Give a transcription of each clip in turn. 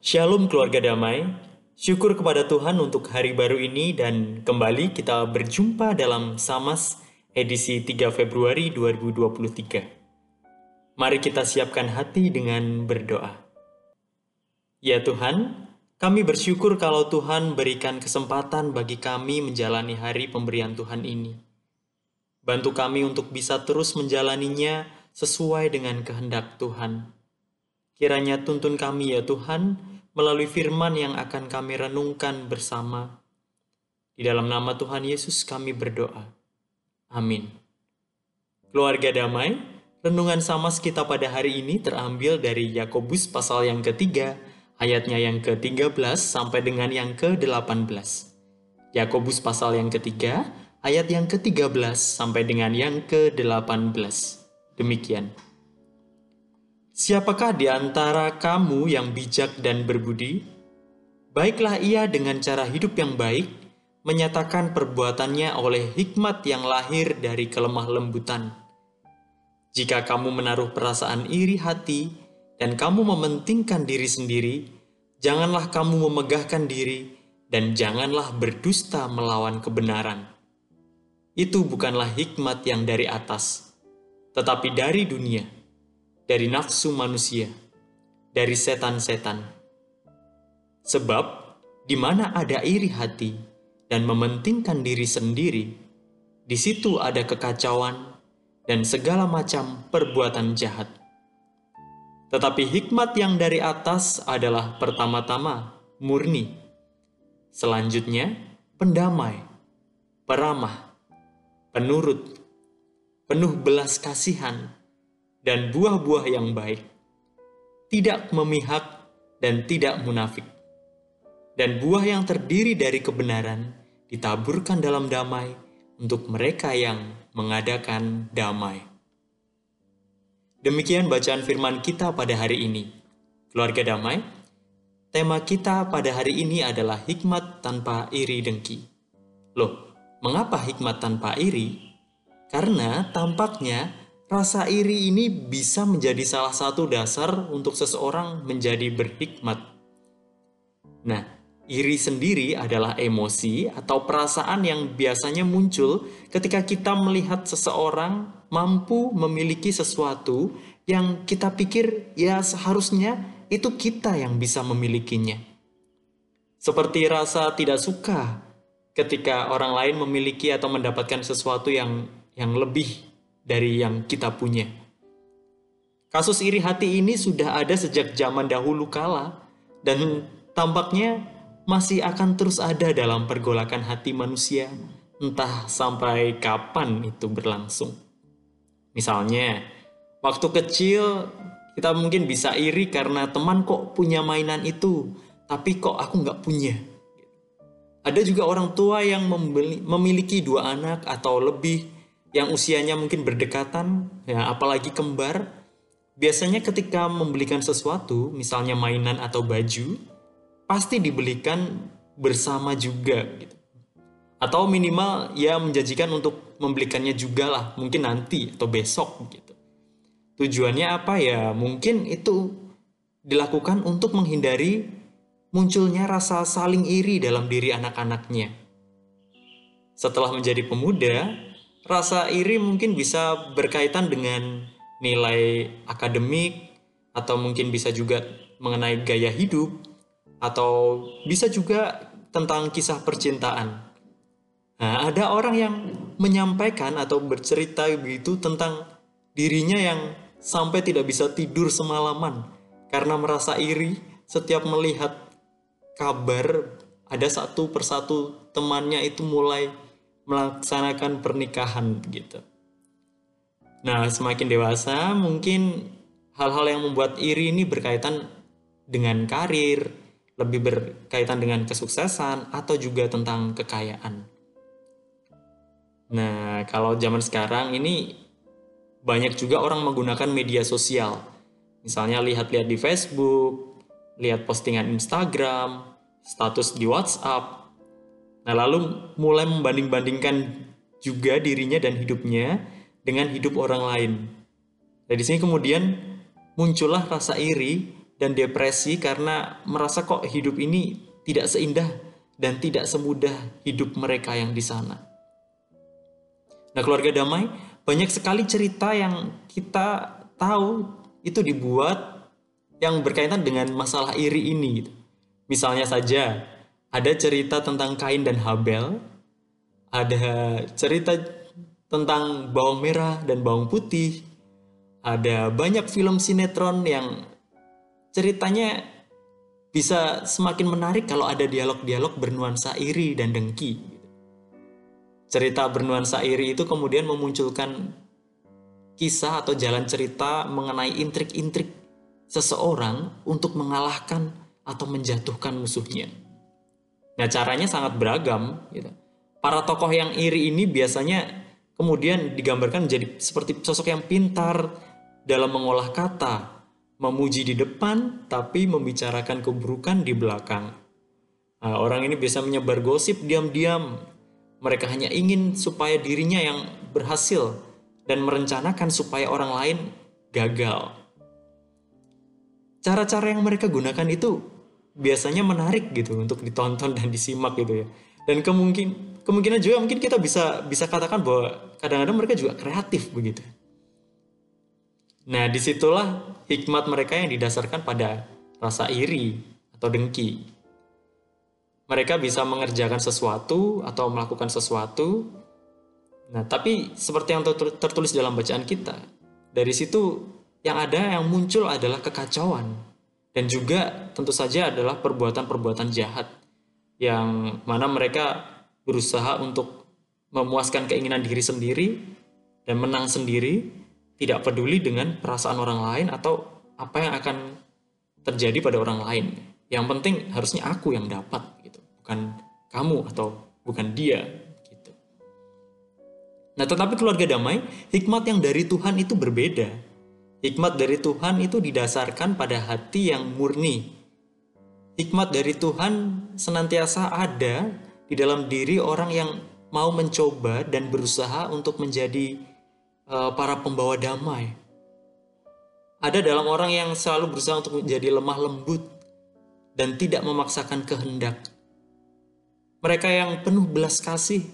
Shalom keluarga damai, syukur kepada Tuhan untuk hari baru ini dan kembali kita berjumpa dalam Samas edisi 3 Februari 2023. Mari kita siapkan hati dengan berdoa. Ya Tuhan, kami bersyukur kalau Tuhan berikan kesempatan bagi kami menjalani hari pemberian Tuhan ini. Bantu kami untuk bisa terus menjalaninya sesuai dengan kehendak Tuhan. Kiranya tuntun kami ya Tuhan, melalui firman yang akan kami renungkan bersama. Di dalam nama Tuhan Yesus kami berdoa. Amin. Keluarga damai, renungan sama kita pada hari ini terambil dari Yakobus pasal yang ketiga, ayatnya yang ke-13 sampai dengan yang ke-18. Yakobus pasal yang ketiga, ayat yang ke-13 sampai dengan yang ke-18. Demikian. Siapakah di antara kamu yang bijak dan berbudi? Baiklah ia dengan cara hidup yang baik, menyatakan perbuatannya oleh hikmat yang lahir dari kelemah lembutan. Jika kamu menaruh perasaan iri hati dan kamu mementingkan diri sendiri, janganlah kamu memegahkan diri dan janganlah berdusta melawan kebenaran. Itu bukanlah hikmat yang dari atas, tetapi dari dunia dari nafsu manusia, dari setan-setan. Sebab, di mana ada iri hati dan mementingkan diri sendiri, di situ ada kekacauan dan segala macam perbuatan jahat. Tetapi hikmat yang dari atas adalah pertama-tama murni, selanjutnya pendamai, peramah, penurut, penuh belas kasihan, dan buah-buah yang baik, tidak memihak dan tidak munafik. Dan buah yang terdiri dari kebenaran ditaburkan dalam damai untuk mereka yang mengadakan damai. Demikian bacaan firman kita pada hari ini. Keluarga damai, tema kita pada hari ini adalah hikmat tanpa iri dengki. Loh, mengapa hikmat tanpa iri? Karena tampaknya Rasa iri ini bisa menjadi salah satu dasar untuk seseorang menjadi berhikmat. Nah, iri sendiri adalah emosi atau perasaan yang biasanya muncul ketika kita melihat seseorang mampu memiliki sesuatu yang kita pikir ya seharusnya itu kita yang bisa memilikinya. Seperti rasa tidak suka ketika orang lain memiliki atau mendapatkan sesuatu yang yang lebih dari yang kita punya. Kasus iri hati ini sudah ada sejak zaman dahulu kala dan tampaknya masih akan terus ada dalam pergolakan hati manusia entah sampai kapan itu berlangsung. Misalnya, waktu kecil kita mungkin bisa iri karena teman kok punya mainan itu, tapi kok aku nggak punya. Ada juga orang tua yang memiliki dua anak atau lebih yang usianya mungkin berdekatan, ya apalagi kembar, biasanya ketika membelikan sesuatu, misalnya mainan atau baju, pasti dibelikan bersama juga gitu. Atau minimal ya menjanjikan untuk membelikannya juga lah, mungkin nanti atau besok gitu. Tujuannya apa ya? Mungkin itu dilakukan untuk menghindari munculnya rasa saling iri dalam diri anak-anaknya. Setelah menjadi pemuda, rasa iri mungkin bisa berkaitan dengan nilai akademik atau mungkin bisa juga mengenai gaya hidup atau bisa juga tentang kisah percintaan. Nah, ada orang yang menyampaikan atau bercerita begitu tentang dirinya yang sampai tidak bisa tidur semalaman karena merasa iri setiap melihat kabar ada satu persatu temannya itu mulai melaksanakan pernikahan gitu. Nah, semakin dewasa mungkin hal-hal yang membuat iri ini berkaitan dengan karir, lebih berkaitan dengan kesuksesan atau juga tentang kekayaan. Nah, kalau zaman sekarang ini banyak juga orang menggunakan media sosial. Misalnya lihat-lihat di Facebook, lihat postingan Instagram, status di WhatsApp, Nah, lalu mulai membanding-bandingkan juga dirinya dan hidupnya dengan hidup orang lain. Dari sini kemudian muncullah rasa iri dan depresi karena merasa kok hidup ini tidak seindah dan tidak semudah hidup mereka yang di sana. Nah, keluarga damai banyak sekali cerita yang kita tahu itu dibuat yang berkaitan dengan masalah iri ini. Gitu. Misalnya saja, ada cerita tentang Kain dan Habel, ada cerita tentang bawang merah dan bawang putih, ada banyak film sinetron yang ceritanya bisa semakin menarik kalau ada dialog-dialog bernuansa iri dan dengki. Cerita bernuansa iri itu kemudian memunculkan kisah atau jalan cerita mengenai intrik-intrik seseorang untuk mengalahkan atau menjatuhkan musuhnya. Nah, caranya sangat beragam. Gitu. Para tokoh yang iri ini biasanya kemudian digambarkan menjadi seperti sosok yang pintar dalam mengolah kata, memuji di depan, tapi membicarakan keburukan di belakang. Nah, orang ini biasa menyebar gosip diam-diam. Mereka hanya ingin supaya dirinya yang berhasil dan merencanakan supaya orang lain gagal cara-cara yang mereka gunakan itu biasanya menarik gitu untuk ditonton dan disimak gitu ya. Dan kemungkin kemungkinan juga mungkin kita bisa bisa katakan bahwa kadang-kadang mereka juga kreatif begitu. Nah, di situlah hikmat mereka yang didasarkan pada rasa iri atau dengki. Mereka bisa mengerjakan sesuatu atau melakukan sesuatu. Nah, tapi seperti yang tertulis dalam bacaan kita, dari situ yang ada yang muncul adalah kekacauan dan juga tentu saja adalah perbuatan-perbuatan jahat yang mana mereka berusaha untuk memuaskan keinginan diri sendiri dan menang sendiri tidak peduli dengan perasaan orang lain atau apa yang akan terjadi pada orang lain. Yang penting harusnya aku yang dapat gitu bukan kamu atau bukan dia gitu. Nah tetapi keluarga damai hikmat yang dari Tuhan itu berbeda Hikmat dari Tuhan itu didasarkan pada hati yang murni. Hikmat dari Tuhan senantiasa ada di dalam diri orang yang mau mencoba dan berusaha untuk menjadi uh, para pembawa damai. Ada dalam orang yang selalu berusaha untuk menjadi lemah lembut dan tidak memaksakan kehendak. Mereka yang penuh belas kasih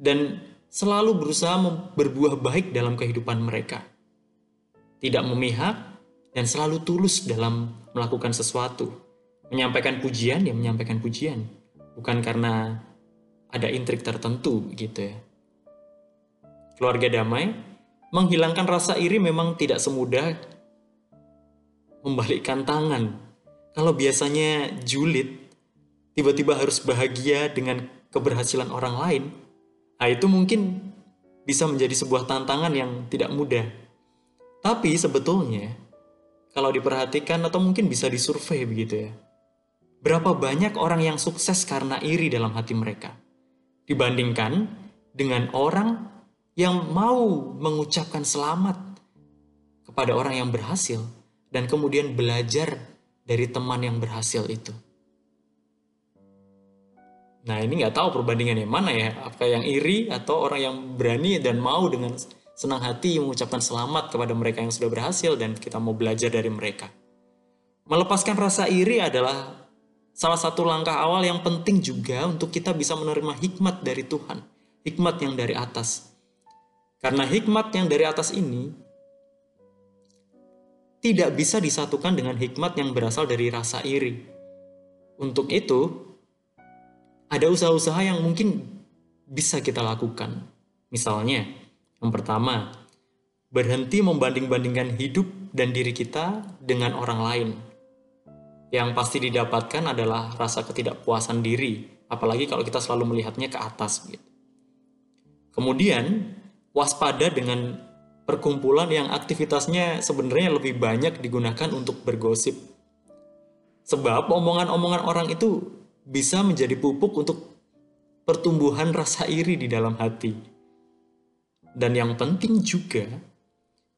dan selalu berusaha berbuah baik dalam kehidupan mereka tidak memihak, dan selalu tulus dalam melakukan sesuatu. Menyampaikan pujian, ya menyampaikan pujian. Bukan karena ada intrik tertentu gitu ya. Keluarga damai, menghilangkan rasa iri memang tidak semudah membalikkan tangan. Kalau biasanya julid, tiba-tiba harus bahagia dengan keberhasilan orang lain, nah itu mungkin bisa menjadi sebuah tantangan yang tidak mudah. Tapi sebetulnya kalau diperhatikan atau mungkin bisa disurvei begitu ya. Berapa banyak orang yang sukses karena iri dalam hati mereka dibandingkan dengan orang yang mau mengucapkan selamat kepada orang yang berhasil dan kemudian belajar dari teman yang berhasil itu. Nah ini nggak tahu perbandingannya mana ya, apa yang iri atau orang yang berani dan mau dengan senang hati mengucapkan selamat kepada mereka yang sudah berhasil dan kita mau belajar dari mereka. Melepaskan rasa iri adalah salah satu langkah awal yang penting juga untuk kita bisa menerima hikmat dari Tuhan, hikmat yang dari atas. Karena hikmat yang dari atas ini tidak bisa disatukan dengan hikmat yang berasal dari rasa iri. Untuk itu, ada usaha-usaha yang mungkin bisa kita lakukan. Misalnya, yang pertama, berhenti membanding-bandingkan hidup dan diri kita dengan orang lain. Yang pasti didapatkan adalah rasa ketidakpuasan diri, apalagi kalau kita selalu melihatnya ke atas. Gitu. Kemudian, waspada dengan perkumpulan yang aktivitasnya sebenarnya lebih banyak digunakan untuk bergosip. Sebab omongan-omongan orang itu bisa menjadi pupuk untuk pertumbuhan rasa iri di dalam hati. Dan yang penting juga,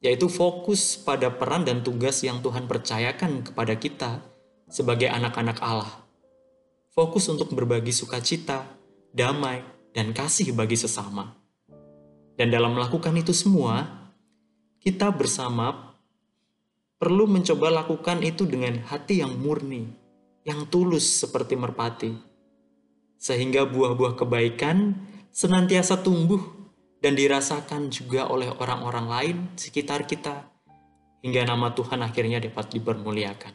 yaitu fokus pada peran dan tugas yang Tuhan percayakan kepada kita sebagai anak-anak Allah. Fokus untuk berbagi sukacita, damai, dan kasih bagi sesama. Dan dalam melakukan itu semua, kita bersama perlu mencoba lakukan itu dengan hati yang murni, yang tulus seperti merpati, sehingga buah-buah kebaikan senantiasa tumbuh dan dirasakan juga oleh orang-orang lain sekitar kita, hingga nama Tuhan akhirnya dapat dipermuliakan.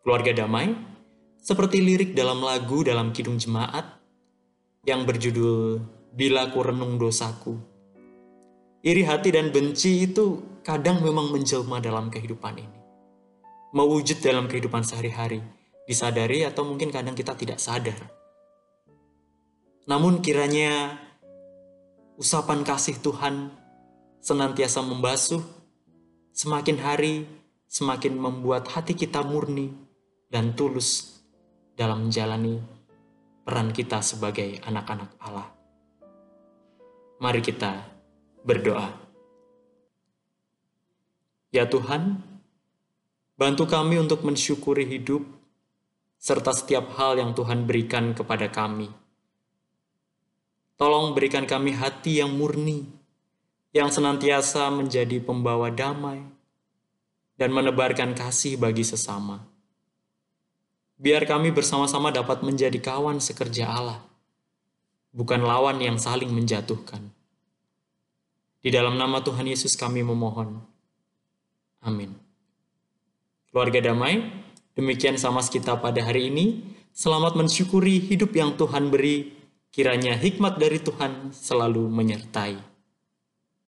Keluarga damai, seperti lirik dalam lagu dalam Kidung Jemaat yang berjudul Bila Ku Renung Dosaku. Iri hati dan benci itu kadang memang menjelma dalam kehidupan ini. Mewujud dalam kehidupan sehari-hari, disadari atau mungkin kadang kita tidak sadar. Namun kiranya usapan kasih Tuhan senantiasa membasuh, semakin hari semakin membuat hati kita murni dan tulus dalam menjalani peran kita sebagai anak-anak Allah. Mari kita berdoa. Ya Tuhan, bantu kami untuk mensyukuri hidup serta setiap hal yang Tuhan berikan kepada kami. Tolong berikan kami hati yang murni, yang senantiasa menjadi pembawa damai, dan menebarkan kasih bagi sesama. Biar kami bersama-sama dapat menjadi kawan sekerja Allah, bukan lawan yang saling menjatuhkan. Di dalam nama Tuhan Yesus kami memohon. Amin. Keluarga damai, demikian sama kita pada hari ini. Selamat mensyukuri hidup yang Tuhan beri. Kiranya hikmat dari Tuhan selalu menyertai.